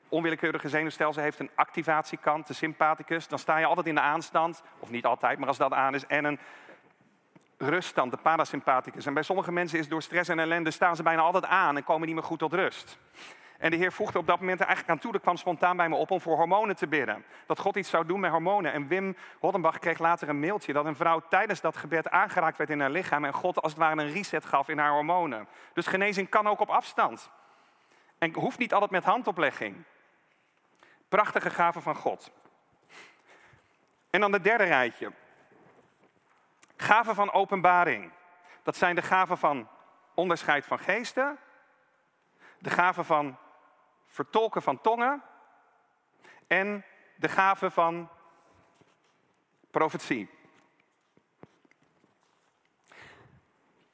Onwillekeurige zenuwstelsel heeft een activatiekant, de sympathicus. Dan sta je altijd in de aanstand, of niet altijd, maar als dat aan is. En een ruststand, de parasympathicus. En bij sommige mensen is door stress en ellende staan ze bijna altijd aan en komen niet meer goed tot rust. En de Heer voegde op dat moment er eigenlijk aan toe. Er kwam spontaan bij me op om voor hormonen te bidden. Dat God iets zou doen met hormonen. En Wim Hoddenbach kreeg later een mailtje dat een vrouw tijdens dat gebed aangeraakt werd in haar lichaam. En God als het ware een reset gaf in haar hormonen. Dus genezing kan ook op afstand. En hoeft niet altijd met handoplegging. Prachtige gaven van God. En dan de derde rijtje. Gaven van openbaring. Dat zijn de gaven van onderscheid van geesten. De gaven van vertolken van tongen. En de gave van profetie.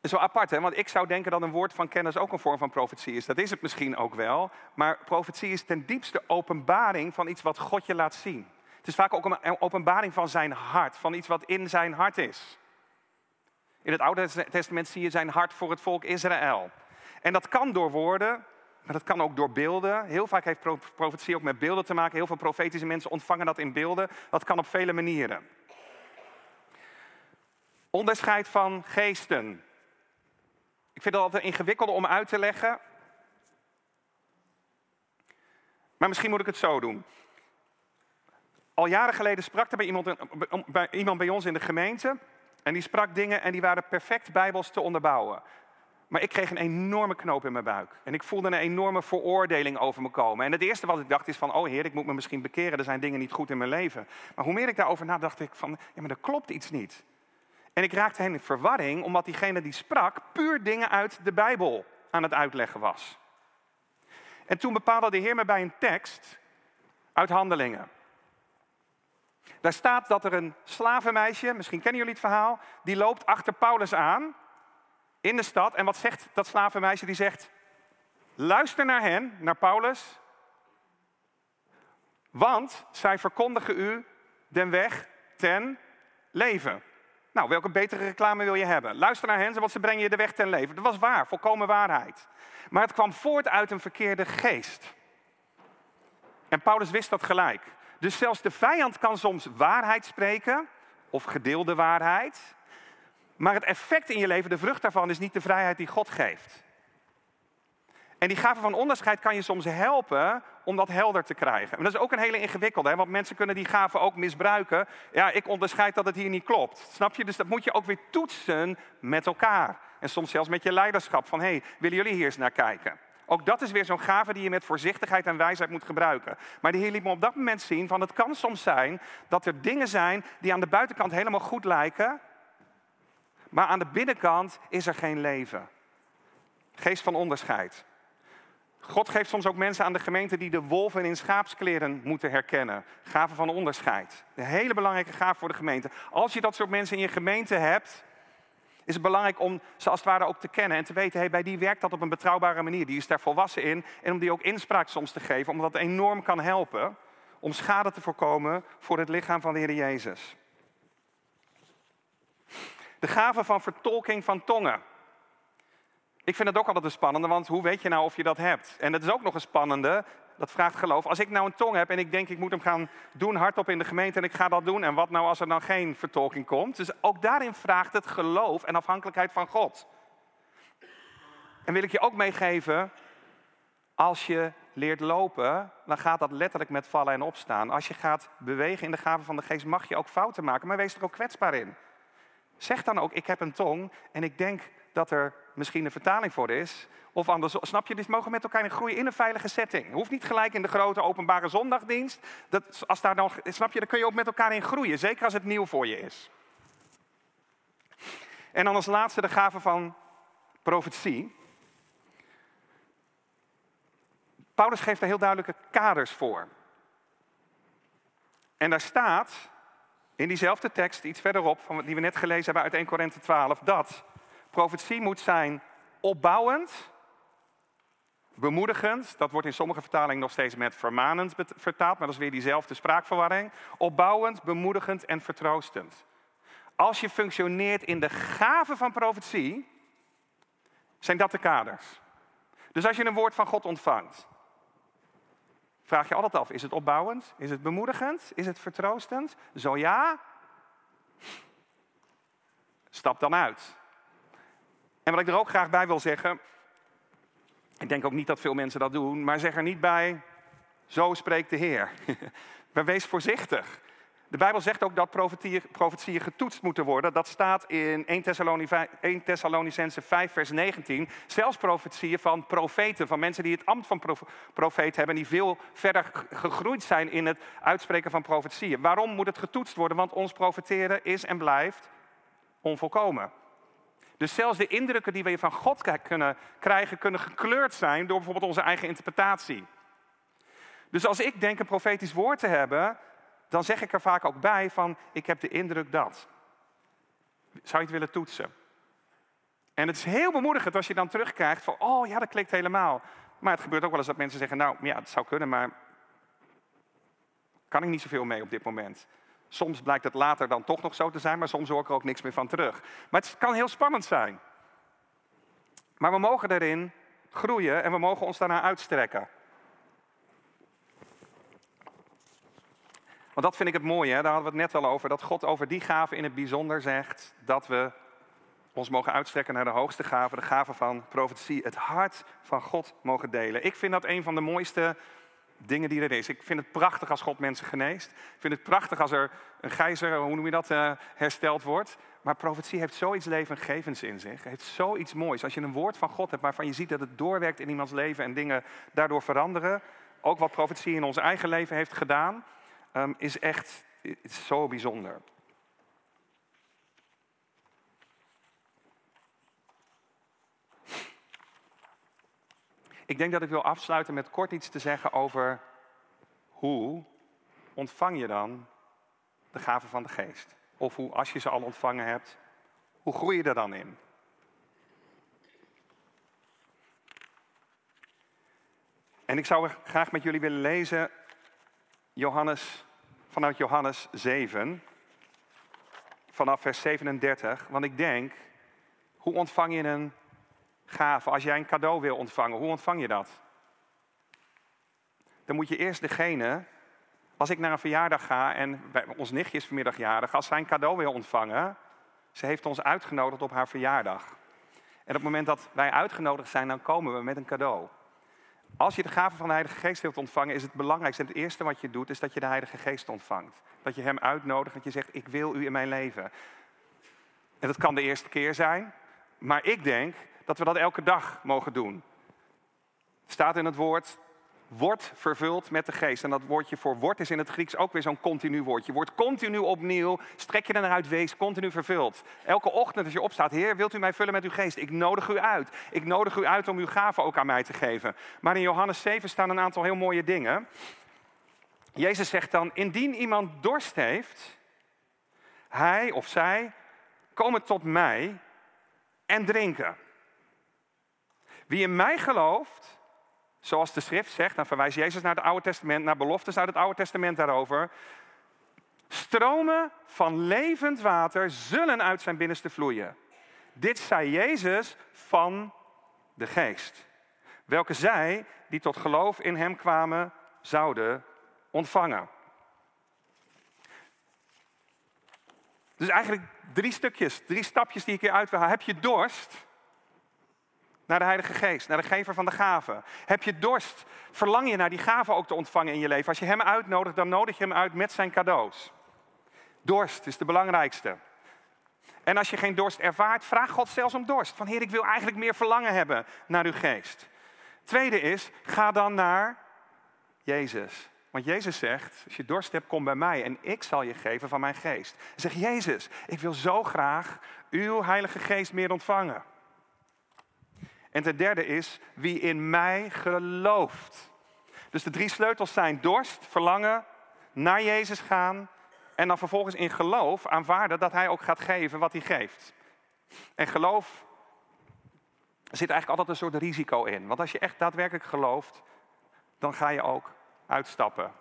Zo apart, hè? want ik zou denken dat een woord van kennis ook een vorm van profetie is. Dat is het misschien ook wel. Maar profetie is ten diepste openbaring van iets wat God je laat zien. Het is vaak ook een openbaring van zijn hart, van iets wat in zijn hart is. In het Oude Testament zie je zijn hart voor het volk Israël. En dat kan door woorden, maar dat kan ook door beelden. Heel vaak heeft profetie ook met beelden te maken. Heel veel profetische mensen ontvangen dat in beelden. Dat kan op vele manieren. Onderscheid van geesten. Ik vind dat altijd ingewikkeld om uit te leggen. Maar misschien moet ik het zo doen. Al jaren geleden sprak er bij iemand, bij iemand bij ons in de gemeente. En die sprak dingen en die waren perfect bijbels te onderbouwen. Maar ik kreeg een enorme knoop in mijn buik. En ik voelde een enorme veroordeling over me komen. En het eerste wat ik dacht is van, oh heer, ik moet me misschien bekeren. Er zijn dingen niet goed in mijn leven. Maar hoe meer ik daarover nadacht, dacht ik van, ja, maar er klopt iets niet. En ik raakte hen in verwarring, omdat diegene die sprak puur dingen uit de Bijbel aan het uitleggen was. En toen bepaalde de Heer me bij een tekst uit Handelingen. Daar staat dat er een slavenmeisje, misschien kennen jullie het verhaal, die loopt achter Paulus aan in de stad. En wat zegt dat slavenmeisje? Die zegt, luister naar hen, naar Paulus, want zij verkondigen u den weg ten leven. Nou, welke betere reclame wil je hebben? Luister naar hen, want ze brengen je de weg ten leven. Dat was waar, volkomen waarheid. Maar het kwam voort uit een verkeerde geest. En Paulus wist dat gelijk. Dus zelfs de vijand kan soms waarheid spreken, of gedeelde waarheid. Maar het effect in je leven, de vrucht daarvan, is niet de vrijheid die God geeft. En die gave van onderscheid kan je soms helpen om dat helder te krijgen. En dat is ook een hele ingewikkelde, hè? want mensen kunnen die gave ook misbruiken. Ja, ik onderscheid dat het hier niet klopt. Snap je? Dus dat moet je ook weer toetsen met elkaar. En soms zelfs met je leiderschap. Van, hé, hey, willen jullie hier eens naar kijken? Ook dat is weer zo'n gave die je met voorzichtigheid en wijsheid moet gebruiken. Maar de Heer liet me op dat moment zien van het kan soms zijn dat er dingen zijn die aan de buitenkant helemaal goed lijken. Maar aan de binnenkant is er geen leven. Geest van onderscheid. God geeft soms ook mensen aan de gemeente die de wolven in schaapskleren moeten herkennen. Gaven van onderscheid. Een hele belangrijke gave voor de gemeente. Als je dat soort mensen in je gemeente hebt, is het belangrijk om ze als het ware ook te kennen en te weten, hey, bij die werkt dat op een betrouwbare manier. Die is daar volwassen in. En om die ook inspraak soms te geven, omdat dat enorm kan helpen om schade te voorkomen voor het lichaam van de Heer Jezus. De gave van vertolking van tongen. Ik vind het ook altijd een spannende, want hoe weet je nou of je dat hebt? En het is ook nog een spannende, dat vraagt geloof. Als ik nou een tong heb en ik denk ik moet hem gaan doen hardop in de gemeente en ik ga dat doen. En wat nou als er dan geen vertolking komt? Dus ook daarin vraagt het geloof en afhankelijkheid van God. En wil ik je ook meegeven, als je leert lopen, dan gaat dat letterlijk met vallen en opstaan. Als je gaat bewegen in de gave van de geest, mag je ook fouten maken, maar wees er ook kwetsbaar in. Zeg dan ook, ik heb een tong en ik denk dat er misschien een vertaling voor is. Of anders, snap je, dit mogen met elkaar in groeien in een veilige setting. Hoeft niet gelijk in de grote openbare zondagdienst. Dat, als daar nog, snap je, dan kun je ook met elkaar in groeien. Zeker als het nieuw voor je is. En dan als laatste de gave van profetie. Paulus geeft daar heel duidelijke kaders voor. En daar staat in diezelfde tekst, iets verderop, van die we net gelezen hebben uit 1 Korinthe 12, dat profetie moet zijn opbouwend, bemoedigend. Dat wordt in sommige vertalingen nog steeds met vermanend vertaald, maar dat is weer diezelfde spraakverwarring. Opbouwend, bemoedigend en vertroostend. Als je functioneert in de gave van profetie, zijn dat de kaders. Dus als je een woord van God ontvangt, vraag je altijd af: is het opbouwend? Is het bemoedigend? Is het vertroostend? Zo ja, stap dan uit. En wat ik er ook graag bij wil zeggen, ik denk ook niet dat veel mensen dat doen, maar zeg er niet bij: zo spreekt de Heer. maar wees voorzichtig. De Bijbel zegt ook dat profetieën getoetst moeten worden. Dat staat in 1 Thessalonicense 5, vers 19. Zelfs profetieën van profeten, van mensen die het ambt van profeet hebben, die veel verder gegroeid zijn in het uitspreken van profetieën. Waarom moet het getoetst worden? Want ons profeteren is en blijft onvolkomen. Dus zelfs de indrukken die we van God kunnen krijgen, kunnen gekleurd zijn door bijvoorbeeld onze eigen interpretatie. Dus als ik denk een profetisch woord te hebben, dan zeg ik er vaak ook bij van, ik heb de indruk dat. Zou je het willen toetsen? En het is heel bemoedigend als je dan terugkrijgt van, oh ja, dat klikt helemaal. Maar het gebeurt ook wel eens dat mensen zeggen, nou ja, het zou kunnen, maar kan ik niet zoveel mee op dit moment. Soms blijkt het later dan toch nog zo te zijn, maar soms hoor ik er ook niks meer van terug. Maar het kan heel spannend zijn. Maar we mogen daarin groeien en we mogen ons daarna uitstrekken. Dat vind ik het mooie, hè? daar hadden we het net al over, dat God over die gave in het bijzonder zegt dat we ons mogen uitstrekken naar de hoogste gave, de gave van profetie, het hart van God mogen delen. Ik vind dat een van de mooiste dingen die er is. Ik vind het prachtig als God mensen geneest. Ik vind het prachtig als er een gijzer, hoe noem je dat, uh, hersteld wordt. Maar profetie heeft zoiets levengevends in zich. Het heeft zoiets moois. Als je een woord van God hebt waarvan je ziet dat het doorwerkt in iemands leven en dingen daardoor veranderen. Ook wat profetie in ons eigen leven heeft gedaan, um, is echt zo bijzonder. Ik denk dat ik wil afsluiten met kort iets te zeggen over hoe ontvang je dan de gaven van de geest? Of hoe, als je ze al ontvangen hebt, hoe groei je er dan in? En ik zou graag met jullie willen lezen Johannes, vanuit Johannes 7, vanaf vers 37. Want ik denk, hoe ontvang je een gave als jij een cadeau wil ontvangen? Hoe ontvang je dat? Dan moet je eerst degene, als ik naar een verjaardag ga en bij, ons nichtje is vanmiddag jarig, als zij een cadeau wil ontvangen, ze heeft ons uitgenodigd op haar verjaardag. En op het moment dat wij uitgenodigd zijn, dan komen we met een cadeau. Als je de gave van de Heilige Geest wilt ontvangen, is het belangrijkste en het eerste wat je doet, is dat je de Heilige Geest ontvangt. Dat je Hem uitnodigt, dat je zegt, ik wil U in mijn leven. En dat kan de eerste keer zijn, maar ik denk dat we dat elke dag mogen doen. Staat in het woord, wordt vervuld met de geest. En dat woordje voor wordt is in het Grieks ook weer zo'n continu woordje. Wordt continu opnieuw, strek je er naar uit, wees continu vervuld. Elke ochtend als je opstaat, Heer, wilt u mij vullen met uw geest? Ik nodig u uit. Ik nodig u uit om uw gaven ook aan mij te geven. Maar in Johannes 7 staan een aantal heel mooie dingen. Jezus zegt dan, indien iemand dorst heeft, hij of zij komen tot mij en drinken. Wie in mij gelooft, zoals de schrift zegt, dan verwijst Jezus naar het Oude Testament, naar beloftes uit het Oude Testament daarover. Stromen van levend water zullen uit zijn binnenste vloeien. Dit zei Jezus van de geest. Welke zij, die tot geloof in hem kwamen, zouden ontvangen. Dus eigenlijk drie stukjes, drie stapjes die ik hier uit wil halen. Heb je dorst? Naar de Heilige Geest, naar de gever van de gaven? Heb je dorst? Verlang je naar die gaven ook te ontvangen in je leven? Als je Hem uitnodigt, dan nodig je Hem uit met zijn cadeaus. Dorst is de belangrijkste. En als je geen dorst ervaart, vraag God zelfs om dorst. Van Heer, ik wil eigenlijk meer verlangen hebben naar uw geest. Tweede is, ga dan naar Jezus. Want Jezus zegt, als je dorst hebt, kom bij mij en ik zal je geven van mijn geest. Zeg Jezus, ik wil zo graag uw Heilige Geest meer ontvangen. En ten derde is wie in mij gelooft. Dus de drie sleutels zijn dorst, verlangen, naar Jezus gaan En dan vervolgens in geloof aanvaarden dat hij ook gaat geven wat hij geeft. En geloof zit eigenlijk altijd een soort risico in. Want als je echt daadwerkelijk gelooft, dan ga je ook uitstappen.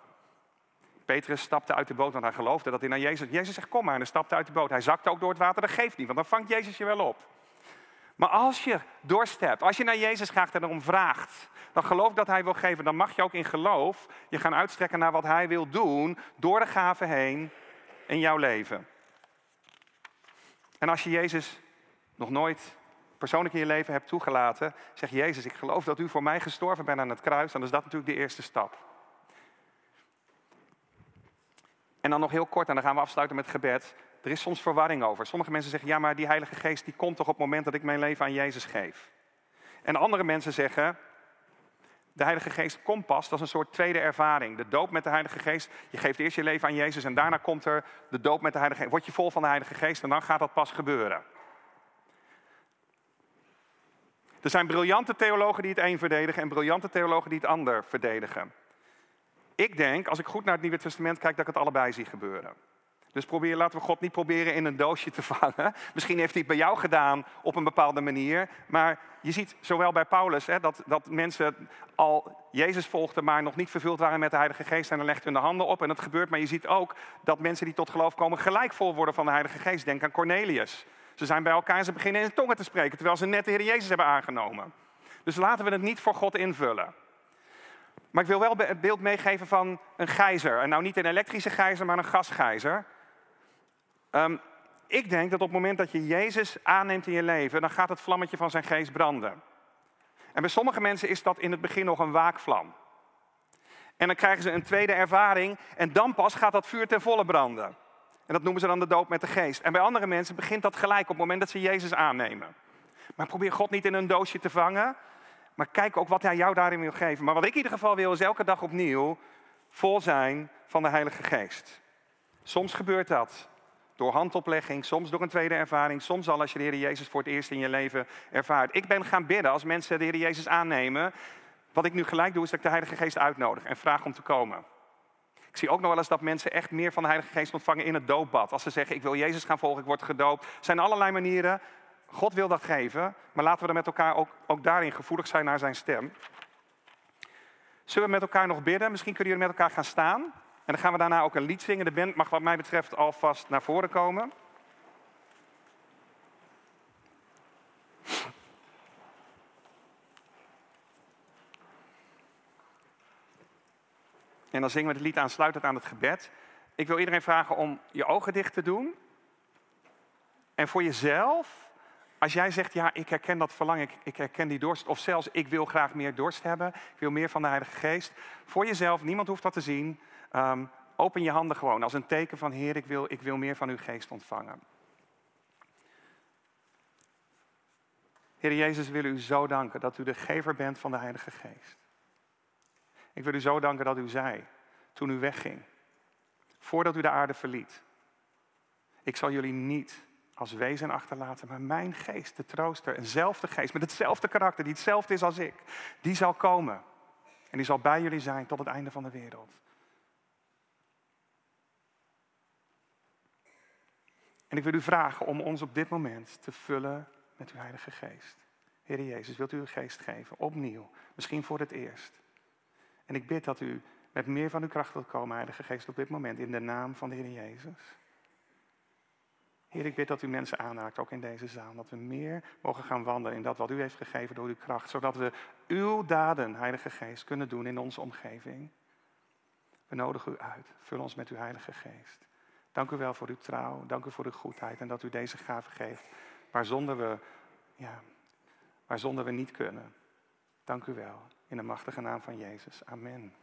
Petrus stapte uit de boot, want hij geloofde dat hij naar Jezus... Jezus zegt, kom maar, en hij stapte uit de boot. Hij zakte ook door het water, dat geeft niet, want dan vangt Jezus je wel op. Maar als je dorst als je naar Jezus gaat en erom vraagt... dan geloof dat hij wil geven, dan mag je ook in geloof... je gaan uitstrekken naar wat hij wil doen... door de gaven heen in jouw leven. En als je Jezus nog nooit persoonlijk in je leven hebt toegelaten, zeg Jezus, ik geloof dat u voor mij gestorven bent aan het kruis, dan is dat natuurlijk de eerste stap. En dan nog heel kort, en dan gaan we afsluiten met gebed. Er is soms verwarring over. Sommige mensen zeggen, ja, maar die Heilige Geest die komt toch op het moment dat ik mijn leven aan Jezus geef. En andere mensen zeggen, de Heilige Geest komt pas, dat is een soort tweede ervaring. De doop met de Heilige Geest, je geeft eerst je leven aan Jezus en daarna komt er de doop met de Heilige Geest. Word je vol van de Heilige Geest en dan gaat dat pas gebeuren. Er zijn briljante theologen die het een verdedigen en briljante theologen die het ander verdedigen. Ik denk, als ik goed naar het Nieuwe Testament kijk, dat ik het allebei zie gebeuren. Dus probeer, laten we God niet proberen in een doosje te vangen. Misschien heeft hij het bij jou gedaan op een bepaalde manier. Maar je ziet zowel bij Paulus hè, dat, dat mensen al Jezus volgden, maar nog niet vervuld waren met de Heilige Geest. En dan legt hun de handen op en dat gebeurt. Maar je ziet ook dat mensen die tot geloof komen gelijk vol worden van de Heilige Geest. Denk aan Cornelius. Ze zijn bij elkaar en ze beginnen in tongen te spreken, terwijl ze net de Heer Jezus hebben aangenomen. Dus laten we het niet voor God invullen. Maar ik wil wel het beeld meegeven van een gijzer. En nou niet een elektrische gijzer, maar een gasgijzer. Um, ik denk dat op het moment dat je Jezus aanneemt in je leven, dan gaat het vlammetje van zijn geest branden. En bij sommige mensen is dat in het begin nog een waakvlam. En dan krijgen ze een tweede ervaring en dan pas gaat dat vuur ten volle branden. En dat noemen ze dan de doop met de geest. En bij andere mensen begint dat gelijk op het moment dat ze Jezus aannemen. Maar probeer God niet in een doosje te vangen. Maar kijk ook wat hij jou daarin wil geven. Maar wat ik in ieder geval wil is elke dag opnieuw vol zijn van de Heilige Geest. Soms gebeurt dat door handoplegging, soms door een tweede ervaring, soms al als je de Heer Jezus voor het eerst in je leven ervaart. Ik ben gaan bidden als mensen de Heer Jezus aannemen. Wat ik nu gelijk doe is dat ik de Heilige Geest uitnodig en vraag om te komen. Ik zie ook nog wel eens dat mensen echt meer van de Heilige Geest ontvangen in het doopbad. Als ze zeggen, ik wil Jezus gaan volgen, ik word gedoopt. Er zijn allerlei manieren. God wil dat geven, maar laten we er met elkaar ook, ook daarin gevoelig zijn naar zijn stem. Zullen we met elkaar nog bidden? Misschien kunnen jullie met elkaar gaan staan. En dan gaan we daarna ook een lied zingen. De band mag wat mij betreft alvast naar voren komen. En dan zingen we het lied aansluitend aan het gebed. Ik wil iedereen vragen om je ogen dicht te doen. En voor jezelf, als jij zegt, ja, ik herken dat verlangen, ik, ik, herken die dorst, of zelfs ik wil graag meer dorst hebben, ik wil meer van de Heilige Geest. Voor jezelf, niemand hoeft dat te zien. Ehm, open je handen gewoon als een teken van, Heer, ik wil, ik wil meer van uw geest ontvangen. Heer Jezus, wil u zo danken dat u de gever bent van de Heilige Geest. Ik wil u zo danken dat u zei, toen u wegging, voordat u de aarde verliet, ik zal jullie niet als wezen achterlaten, maar mijn geest, de trooster, eenzelfde geest met hetzelfde karakter, die hetzelfde is als ik, die zal komen. En die zal bij jullie zijn tot het einde van de wereld. En ik wil u vragen om ons op dit moment te vullen met uw Heilige Geest. Heer Jezus, wilt u uw geest geven, opnieuw, misschien voor het eerst. En ik bid dat u met meer van uw kracht wilt komen, Heilige Geest, op dit moment, in de naam van de Heer Jezus. Heer, ik bid dat u mensen aanraakt, ook in deze zaal. Dat we meer mogen gaan wandelen in dat wat u heeft gegeven door uw kracht. Zodat we uw daden, Heilige Geest, kunnen doen in onze omgeving. We nodigen u uit. Vul ons met uw Heilige Geest. Dank u wel voor uw trouw. Dank u voor uw goedheid. En dat u deze gave geeft waar zonder we, ja, waar zonder we niet kunnen. Dank u wel. In de machtige naam van Jezus. Amen.